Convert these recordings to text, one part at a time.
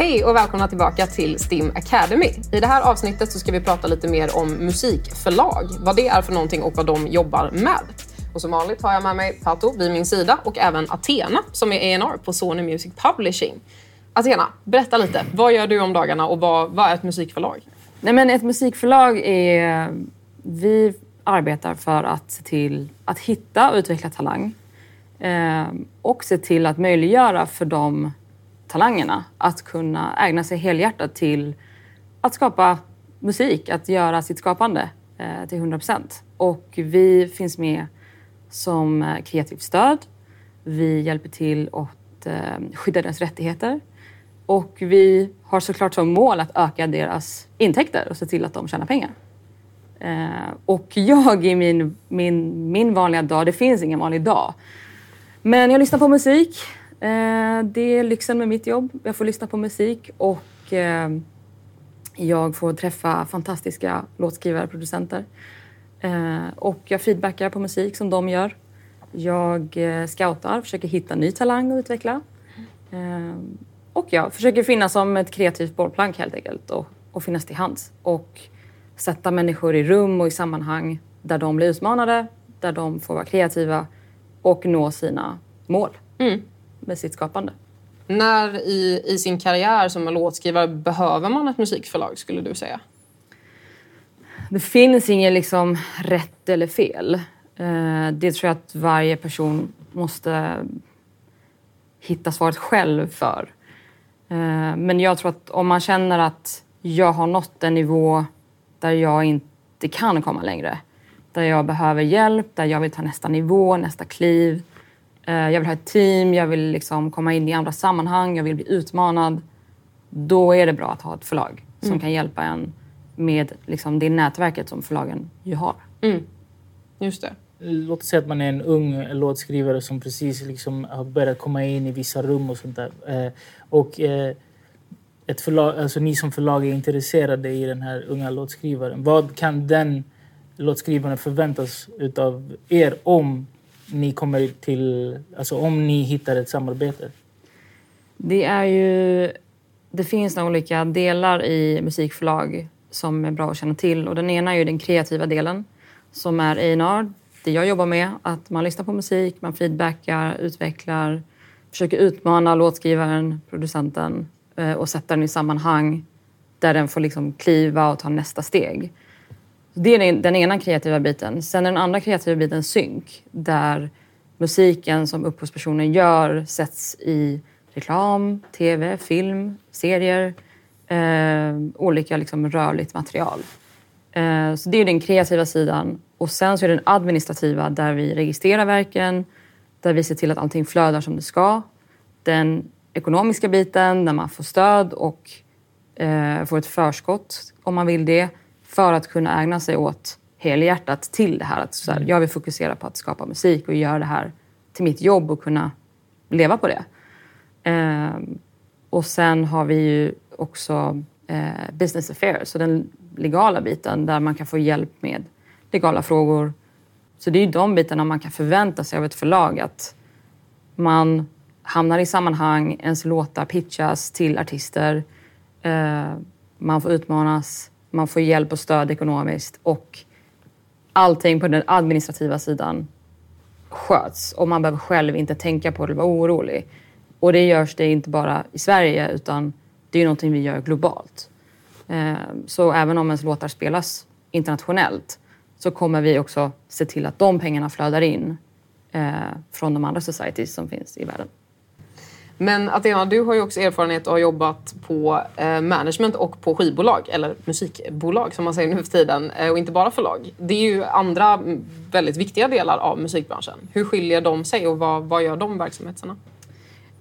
Hej och välkomna tillbaka till STIM Academy. I det här avsnittet så ska vi prata lite mer om musikförlag, vad det är för någonting och vad de jobbar med. Och som vanligt har jag med mig Pato vid min sida och även Athena som är ENR på Sony Music Publishing. Athena, berätta lite. Vad gör du om dagarna och vad, vad är ett musikförlag? Nej, men ett musikförlag är... Vi arbetar för att se till att hitta och utveckla talang eh, och se till att möjliggöra för dem talangerna att kunna ägna sig helhjärtat till att skapa musik, att göra sitt skapande eh, till 100 procent. Och vi finns med som eh, kreativt stöd. Vi hjälper till att eh, skydda deras rättigheter. Och vi har såklart som mål att öka deras intäkter och se till att de tjänar pengar. Eh, och jag i min, min, min vanliga dag, det finns ingen vanlig dag, men jag lyssnar på musik. Eh, det är lyxen med mitt jobb. Jag får lyssna på musik och eh, jag får träffa fantastiska låtskrivare och producenter. Eh, och jag feedbackar på musik som de gör. Jag eh, scoutar, försöker hitta ny talang och utveckla. Eh, och jag försöker finnas som ett kreativt bollplank helt enkelt och, och finnas till hands. Och sätta människor i rum och i sammanhang där de blir utmanade, där de får vara kreativa och nå sina mål mm med sitt skapande. När i, i sin karriär som låtskrivare behöver man ett musikförlag skulle du säga? Det finns inget liksom rätt eller fel. Eh, det tror jag att varje person måste hitta svaret själv för. Eh, men jag tror att om man känner att jag har nått en nivå där jag inte kan komma längre, där jag behöver hjälp, där jag vill ta nästa nivå, nästa kliv. Eh, jag vill ha ett team, jag vill liksom komma in i andra sammanhang, jag vill bli utmanad. Då är det bra att ha ett förlag som mm. kan hjälpa en med liksom det nätverket som förlagen ju har. Mm. Just det. Låt oss säga att man är en ung låtskrivare som precis liksom har börjat komma in i vissa rum och sånt där. Eh, och eh, ett förlag, alltså ni som förlag är intresserade i den här unga låtskrivaren. Vad kan den låtskrivaren förväntas utav er om ni kommer till, alltså om ni hittar ett samarbete? Det är ju, det finns några olika delar i musikförlag som är bra att känna till. Och den ena är ju den kreativa delen som är A&R, det jag jobbar med. Att man lyssnar på musik, man feedbackar, utvecklar, försöker utmana låtskrivaren, producenten eh, och sätta den i sammanhang där den får liksom kliva och ta nästa steg. Det är den ena kreativa biten. Sen är den andra kreativa biten synk där musiken som upphovspersonen gör sätts i reklam, tv, film, serier eh, olika liksom, rörligt material. Eh, så det är den kreativa sidan. Och sen så är den administrativa där vi registrerar verken, där vi ser till att allting flödar som det ska. Den ekonomiska biten där man får stöd och eh, får ett förskott om man vill det för att kunna ägna sig åt helhjärtat till det här. Att så här, mm. jag vill fokusera på att skapa musik och göra det här till mitt jobb och kunna leva på det. Eh, och sen har vi ju också eh, business affairs, så den legala biten där man kan få hjälp med legala frågor. Så det är ju de bitarna man kan förvänta sig av ett förlag. Att man hamnar i sammanhang, ens låtar pitchas till artister. Eh, man får utmanas, man får hjälp och stöd ekonomiskt och allting på den administrativa sidan sköts och man behöver själv inte tänka på det eller vara orolig. Och det görs det inte bara i Sverige utan det är någonting vi gör globalt. Ehm, så även om ens låtar spelas internationellt så kommer vi också se till att de pengarna flödar in eh, från de andra societies som finns i världen. Men Athena, du har ju också erfarenhet och har jobbat på eh, management och på skivbolag, eller musikbolag som man säger nu för tiden, eh, och inte bara förlag. Det är ju andra väldigt viktiga delar av musikbranschen. Hur skiljer de sig och vad, vad gör de verksamheterna?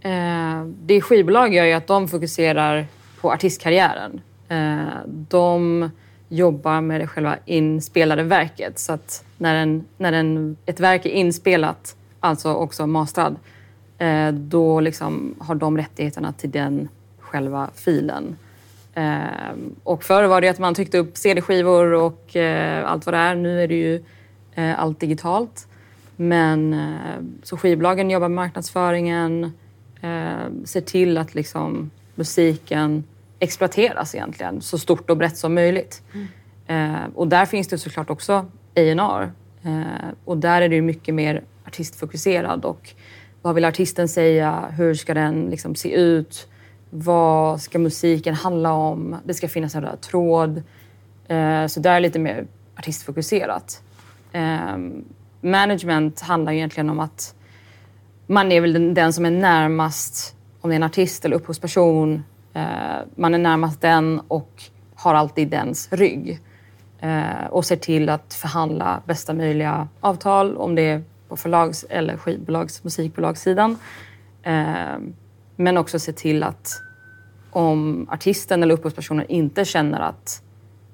Eh, det skivbolag gör ju att de fokuserar på artistkarriären. Eh, de jobbar med det själva inspelade verket. Så att när, en, när en, ett verk är inspelat, alltså också mastrad, eh, Eh, då liksom har de rättigheterna till den själva filen. Eh, och förr var det att man tryckte upp CD-skivor och eh, allt vad det är. Nu är det ju eh, allt digitalt. Men eh, så skivbolagen jobbar med marknadsföringen, eh, ser till att liksom musiken exploateras egentligen så stort och brett som möjligt. Eh, och där finns det såklart också A&R. Eh, och där är det ju mycket mer artistfokuserad och vad vill artisten säga? Hur ska den liksom se ut? Vad ska musiken handla om? Det ska finnas en röd tråd. Eh, så där är lite mer artistfokuserat. Ehm, management handlar egentligen om att man är väl den, som är närmast, om det är en artist eller upphovsperson, eh, man är närmast den och har alltid dens rygg. Eh, och ser till att förhandla bästa möjliga avtal, om det är på förlags eller skivbolags, musikbolagssidan. Eh, men också se till att om artisten eller upphovspersonen inte känner att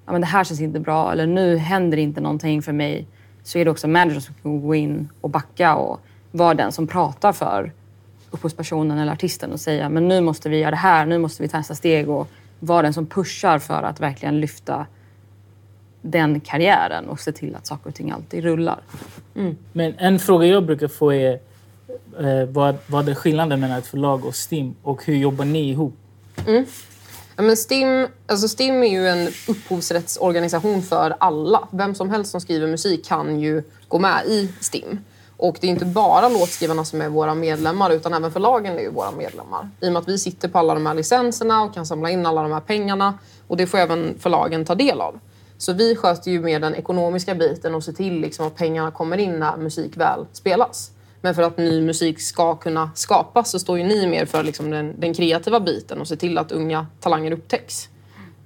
ja, men det här känns inte bra eller nu händer inte någonting för mig så är det också managern som kan gå in och backa och vara den som pratar för upphovspersonen eller artisten och säga men nu måste vi göra det här, nu måste vi ta nästa steg och vara den som pushar för att verkligen lyfta den karriären och se till att saker och ting alltid rullar. Mm. Men en fråga jag brukar få är eh, vad, vad är skillnaden mellan ett förlag och STIM och hur jobbar ni ihop? Mm. Ja, men STIM, alltså STIM är ju en upphovsrättsorganisation för alla. Vem som helst som skriver musik kan ju gå med i STIM. Och det är inte bara låtskrivarna som är våra medlemmar utan även förlagen är ju våra medlemmar. I och med att vi sitter på alla de här licenserna och kan samla in alla de här pengarna. Och det får även förlagen ta del av. Så vi sköter ju mer den ekonomiska biten och ser till liksom att pengarna kommer in när musik väl spelas. Men för att ny musik ska kunna skapas så står ju ni mer för liksom den, den kreativa biten och ser till att unga talanger upptäcks.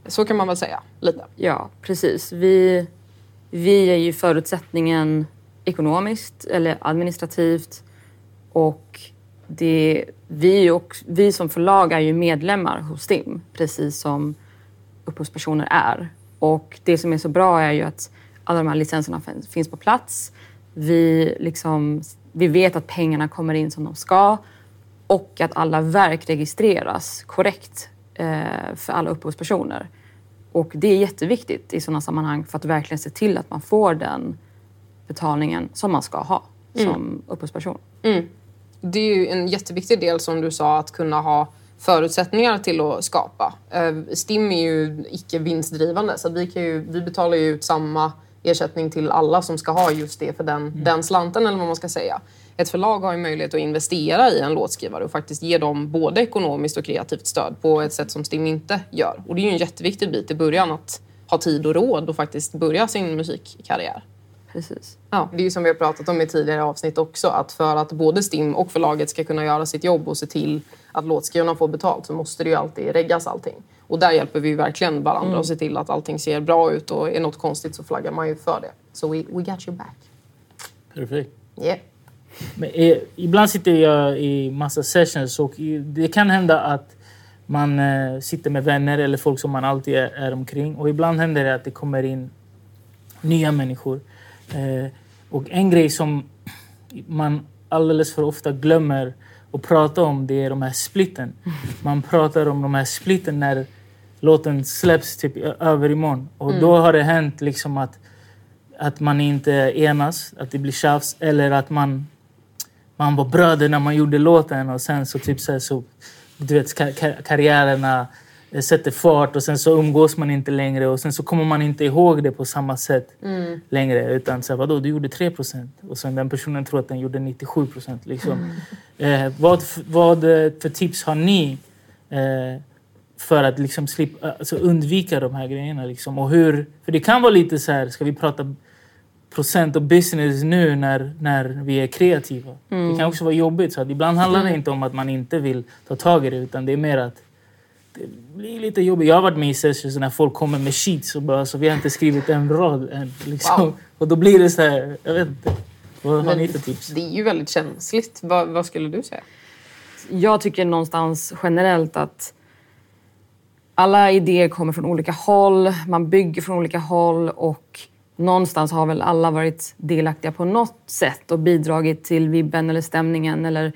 Så kan man väl säga, lite. Ja, precis. Vi, vi är ju förutsättningen ekonomiskt eller administrativt och det, vi, och, vi som förlag är ju medlemmar hos STIM, precis som upphovspersoner är. Och det som är så bra är ju att alla de här licenserna finns på plats. Vi, liksom, vi vet att pengarna kommer in som de ska och att alla verk registreras korrekt eh, för alla upphovspersoner. Och det är jätteviktigt i sådana sammanhang för att verkligen se till att man får den betalningen som man ska ha mm. som upphovsperson. Mm. Det är ju en jätteviktig del som du sa att kunna ha förutsättningar till att skapa. Eh, STIM är ju icke vinstdrivande så vi, kan ju, vi betalar ju ut samma ersättning till alla som ska ha just det för den, mm. den slanten eller vad man ska säga. Ett förlag har ju möjlighet att investera i en låtskrivare och faktiskt ge dem både ekonomiskt och kreativt stöd på ett sätt som STIM inte gör. Och det är ju en jätteviktig bit i början att ha tid och råd och faktiskt börja sin musikkarriär. Precis. Ja, det är ju som vi har pratat om i tidigare avsnitt också att för att både STIM och förlaget ska kunna göra sitt jobb och se till att låtskrivarna får betalt så måste det ju alltid reggas allting. Och där hjälper vi verkligen varandra mm. och ser till att allting ser bra ut och är något konstigt så flaggar man ju för det. Så so we, we got your back. Perfekt. Yeah. Men, eh, ibland sitter jag i massa sessions och det kan hända att man eh, sitter med vänner eller folk som man alltid är, är omkring. Och ibland händer det att det kommer in nya människor. Eh, och en grej som man alldeles för ofta glömmer att prata om det är de här splitten. Man pratar om de här splitten när låten släpps typ över imorgon. Och mm. då har det hänt liksom att, att man inte enas, att det blir tjafs eller att man, man var bröder när man gjorde låten och sen så typ så, här, så du vet karriärerna sätter fart och sen så umgås man inte längre och sen så kommer man inte ihåg det på samma sätt mm. längre. Utan så här, vadå, du gjorde 3 procent och sen den personen tror att den gjorde 97 procent. Liksom. Mm. Eh, vad, vad för tips har ni eh, för att liksom slippa, alltså undvika de här grejerna? Liksom? Och hur, för det kan vara lite så här, ska vi prata procent och business nu när, när vi är kreativa? Mm. Det kan också vara jobbigt. Så ibland handlar det mm. inte om att man inte vill ta tag i det utan det är mer att det blir lite jobbigt. Jag har varit med i sessions när folk kommer med sheets och bara så vi har inte skrivit en rad än. Liksom. Wow. Och då blir det så här, jag vet inte. Vad har ni för tips? Det är ju väldigt känsligt. Vad, vad skulle du säga? Jag tycker någonstans generellt att alla idéer kommer från olika håll. Man bygger från olika håll och någonstans har väl alla varit delaktiga på något sätt och bidragit till vibben eller stämningen eller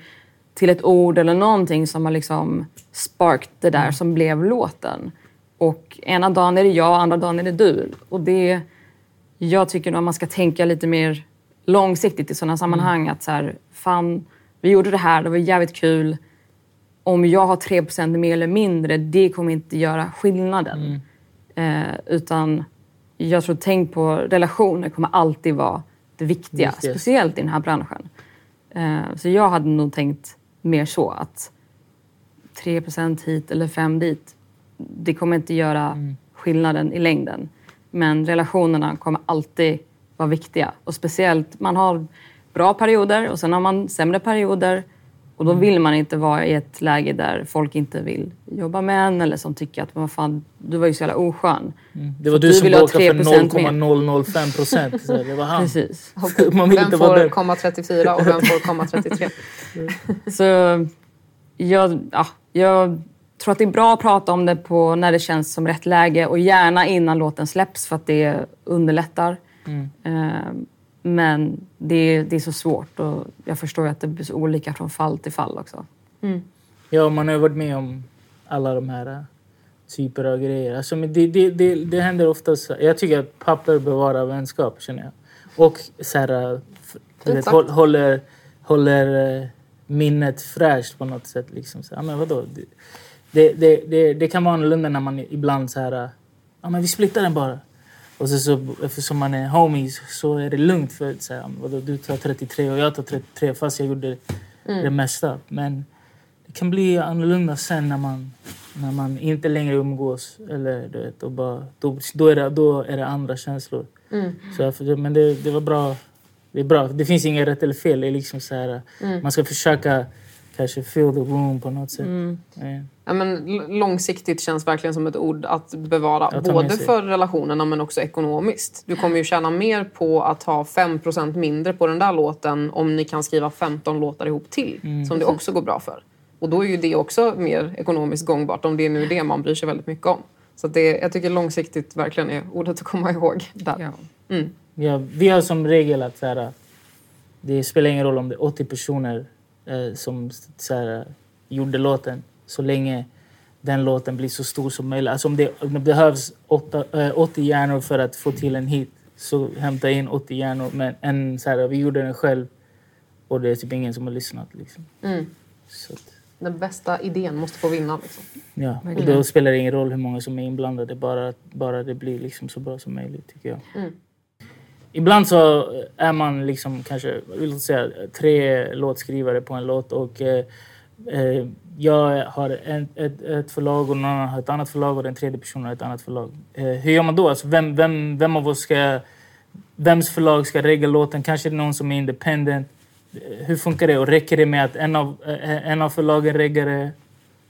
till ett ord eller någonting som har liksom sparkat det där som blev låten. Och ena dagen är det jag, andra dagen är det du. Och det, jag tycker nog att man ska tänka lite mer långsiktigt i sådana sammanhang. Mm. Att så här, fan, vi gjorde det här, det var jävligt kul. om jag har 3% mer eller mindre, det kommer inte göra skillnaden. Mm. Eh, utan jag tror tänk på relationer kommer alltid vara det viktiga. Viktigast. Speciellt i den här branschen. Eh, så jag hade nog tänkt mer så att 3% hit eller 5 dit, det kommer inte göra Mm. skillnaden i längden. Men relationerna kommer alltid vara viktiga. Och speciellt, man har bra perioder och sen har man sämre perioder. Och då Mm. vill man inte vara i ett läge där folk inte vill jobba med en eller som tycker att "Men vad fan, du var ju så jävla oskön. Det var Så du, du som bråkade för 3% mer. 0,005 procent. Så Det var han. Precis. Man vill Vem inte får komma 34 och vem får komma 33? Så jag, ja, jag tror att det är bra att prata om det på när det känns som rätt läge och gärna innan låten släpps för att det underlättar. Mm. Eh, Men det, det är så svårt och jag förstår att det blir så olika från fall till fall också. Ja, man har varit med om alla de här äh, typer av grejer. Alltså, men det, det, det, det händer oftast. Jag tycker att papper bevarar vänskap, känner jag. Och så här, du vet, håller, håller äh, minnet fräscht på något sätt. Liksom. Så, men vadå? Det, det, det, det, det kan vara annorlunda när man ibland så här... Ja, men vi splittar den bara. Och så, så, eftersom man är homies så är det lugnt. för så här, vadå, Du tar 33 och jag tar 33 fast jag gjorde det mesta. Men det kan bli annorlunda sen när man, när man inte längre umgås. Eller, du vet, och bara, då, då, är det, då är det andra känslor. Så, därför- men det, det var bra. Det är bra. Det finns inget rätt eller fel. Det är liksom så här, Man ska försöka kanske fill the room på något sätt. Ja. Ja, men långsiktigt känns verkligen som ett ord att bevara. Både för relationerna men också ekonomiskt. Du kommer ju tjäna mer på att ha 5% mindre på den där låten om ni kan skriva 15 låtar ihop till. Mm. Som det också går bra för. Och då är ju det också mer ekonomiskt gångbart om det är nu det man bryr sig väldigt mycket om. Så att det, jag tycker långsiktigt verkligen är ordet att komma ihåg. Där. Ja. Ja, vi har som regel att så här, det spelar ingen roll om det är 80 personer eh, som så här, gjorde låten så länge den låten blir så stor som möjligt. Alltså om det, om det behövs åtta, eh, 80 hjärnor för att få till en hit så hämta in 80 hjärnor. Men en, så här, vi gjorde den själv och det är typ ingen som har lyssnat. Liksom. Mm. Så att, Den bästa idén måste få vinna. Liksom. ja. Och då spelar det ingen roll hur många som är inblandade, bara, bara det blir liksom så bra som möjligt tycker jag. Mm. Ibland så är man liksom kanske, vill säga, tre låtskrivare på en låt och eh, eh, jag har en, ett, ett förlag och någon annan har ett annat förlag och den tredje personen har ett annat förlag. Eh, hur gör man då? Alltså vem, vem, vem av oss ska... Vems förlag ska regga låten? Kanske det är någon som är independent. Eh, hur funkar det? Och räcker det med att en av, eh, en av förlagen reggar det?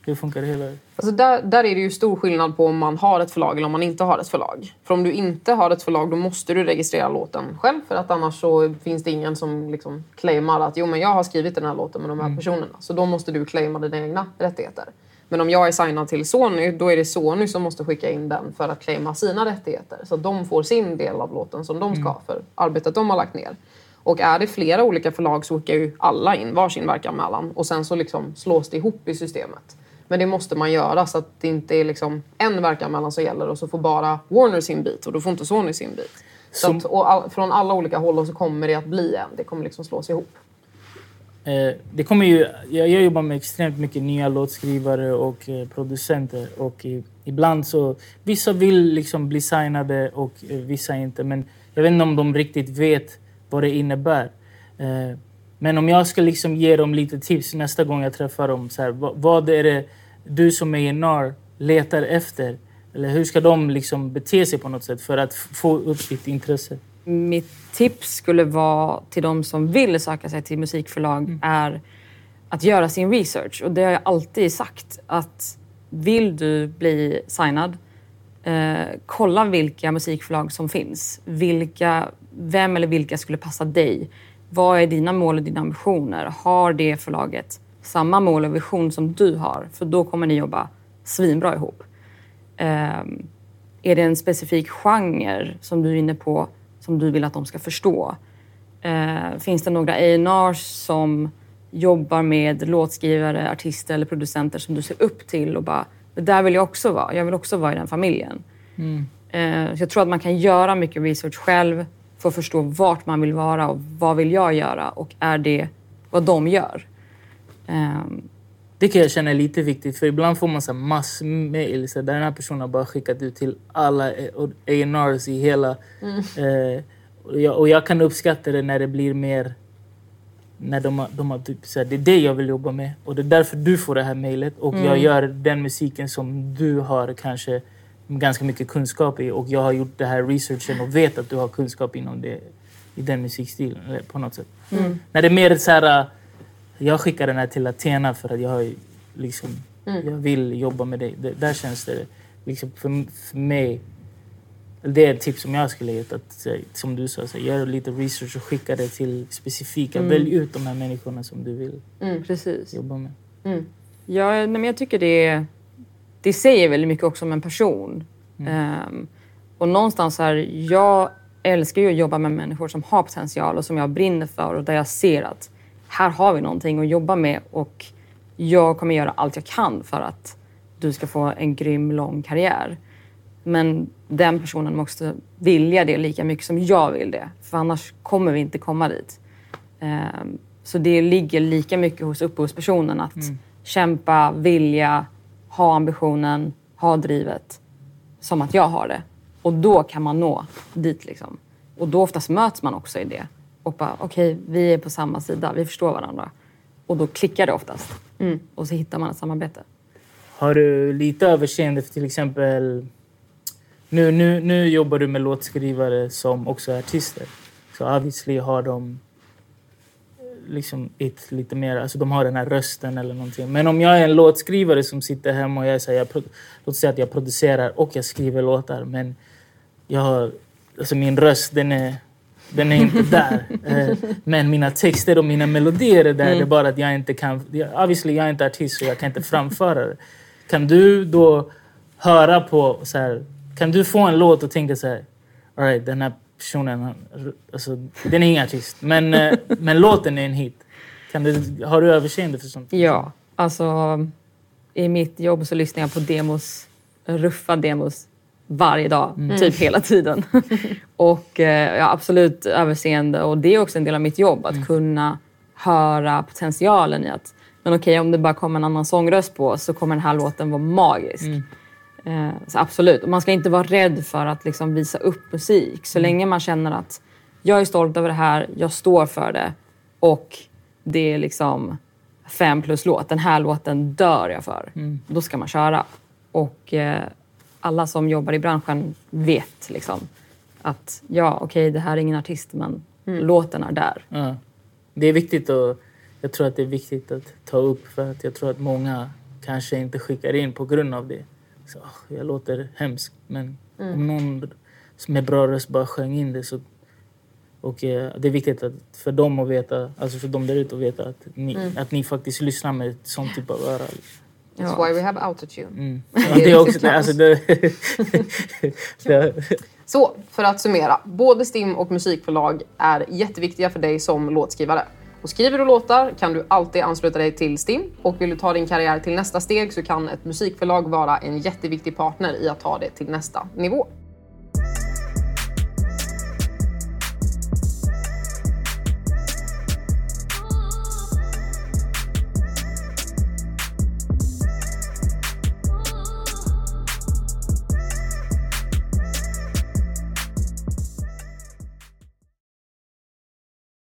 Hur funkar det hela? Alltså där, där är det ju stor skillnad på om man har ett förlag eller om man inte har ett förlag. För om du inte har ett förlag då måste du registrera låten själv för att annars så finns det ingen som liksom claimar att jo men jag har skrivit den här låten med de här personerna. Så då måste du claima dina egna rättigheter. Men om jag är signad till Sony då är det Sony som måste skicka in den för att claima sina rättigheter. Så att de får sin del av låten som de ska ha för arbetet de har lagt ner. Och är det flera olika förlag så skickar ju alla in varsin verkanmälan och sen så liksom slås det ihop i systemet. Men det måste man göra så att det inte är liksom en verkanmälan som gäller och så får bara Warner sin bit och då får inte Sony sin bit. Så att, all, från alla olika håll så kommer det att bli en. Det kommer liksom slås ihop. Eh, det kommer ju, jag, jag jobbar med extremt mycket nya låtskrivare och eh, producenter. Och i, ibland så... Vissa vill liksom bli signade och eh, vissa inte. Men jag vet inte om de riktigt vet vad det innebär. Eh, men om jag ska liksom ge dem lite tips nästa gång jag träffar dem. Så här, vad, vad är det du som är NR letar efter? Eller hur ska de liksom bete sig på något sätt för att få upp ditt intresse? Mitt tips skulle vara till de som vill söka sig till musikförlag är att göra sin research. Och det har jag alltid sagt att vill du bli signad, eh, kolla vilka musikförlag som finns. Vilka, vem eller vilka skulle passa dig? Vad är dina mål och dina ambitioner? Har det förlaget samma mål och vision som du har? För då kommer ni jobba svinbra ihop. Ehm, är det en specifik genre som du är inne på som du vill att de ska förstå? Eh, finns det några A&Rs som jobbar med låtskrivare, artister eller producenter som du ser upp till och bara det där vill jag också vara. Jag vill också vara i den familjen. Eh, så jag tror att man kan göra mycket research själv för att förstå vart man vill vara och vad vill jag göra och är det vad de gör. Ehm, Det kan jag känna är lite viktigt, för ibland får man så här massmail så där den här personen har bara skickat ut till alla A&Rs i hela... Mm. Eh, och, jag, och jag kan uppskatta det när det blir mer... När de har, de har typ så här, det är det jag vill jobba med och det är därför du får det här mejlet och jag gör den musiken som du har kanske ganska mycket kunskap i och jag har gjort det här researchen och vet att du har kunskap inom det, i den musikstilen på något sätt. När det är mer så här, jag skickar den här till Athena för att jag har liksom, jag vill jobba med dig. Det, där känns det liksom för, för mig, det är ett tips som jag skulle ge. Att, så- som du sa, så, gör lite research och skicka det till specifika. Välj ut de här människorna som du vill Precis. jobba med. Ja, nej, men jag tycker det, det säger väldigt mycket också om en person. Mm. Ehm, och någonstans här, jag älskar ju att jobba med människor som har potential och som jag brinner för och där jag ser att här har vi någonting att jobba med och jag kommer göra allt jag kan för att du ska få en grym lång karriär. Men den personen måste vilja det lika mycket som jag vill det. För annars kommer vi inte komma dit. Ehm, Så det ligger lika mycket hos upphovspersonen att kämpa, vilja, ha ambitionen, ha drivet som att jag har det. Och då kan man nå dit. Liksom. Och då oftast möts man också i det. Och bara, okej, vi är på samma sida, vi förstår varandra. Och då klickar det oftast. Och så hittar man ett samarbete. Har du lite överseende för till exempel... Nu, nu, nu jobbar du med låtskrivare som också är artister. Så obviously har de liksom ett lite mer, alltså de har den här rösten eller någonting. Men om jag är en låtskrivare som sitter hemma och jag säger, låt säga att jag producerar och jag skriver låtar men jag har, alltså min röst den är, den är inte där. Eh, men mina texter och mina melodier är där. Det är bara att jag inte kan, obviously jag är inte artist så jag kan inte framföra det. Kan du då höra på så här, kan du få en låt och tänka så här, all right, den här personen, alltså, den är ingen artist, men, eh, men låten är en hit. Kan du, har du överseende för sånt? Ja, alltså i mitt jobb så lyssnar jag på demos, ruffa demos varje dag, typ hela tiden. och eh, jag har absolut överseende och det är också en del av mitt jobb att kunna höra potentialen i att men okej, om det bara kommer en annan sångröst på så kommer den här låten vara magisk. Eh, så absolut, och man ska inte vara rädd för att liksom visa upp musik. Så länge man känner att jag är stolt över det här, jag står för det och det är liksom fem plus låt. Den här låten dör jag för. Då ska man köra. Och eh, alla som jobbar i branschen vet liksom att ja, okej, det här är ingen artist, men låten är där. Ja. Det är viktigt att, jag tror att det är viktigt att ta upp för att jag tror att många kanske inte skickar in på grund av det. Så, "Åh, jag låter hemskt men om någon med bra röst bara sjöng in det så och eh, det är viktigt att, för dem att veta, alltså för dem där ute att veta att ni, att ni faktiskt lyssnar med ett sånt typ av öra. That's Ja. why we have autotune. Mm. Det är också, alltså det, det, Så, för att summera. Både STIM och musikförlag är jätteviktiga för dig som låtskrivare. Och skriver du låtar kan du alltid ansluta dig till STIM. Och vill du ta din karriär till nästa steg så kan ett musikförlag vara en jätteviktig partner i att ta det till nästa nivå.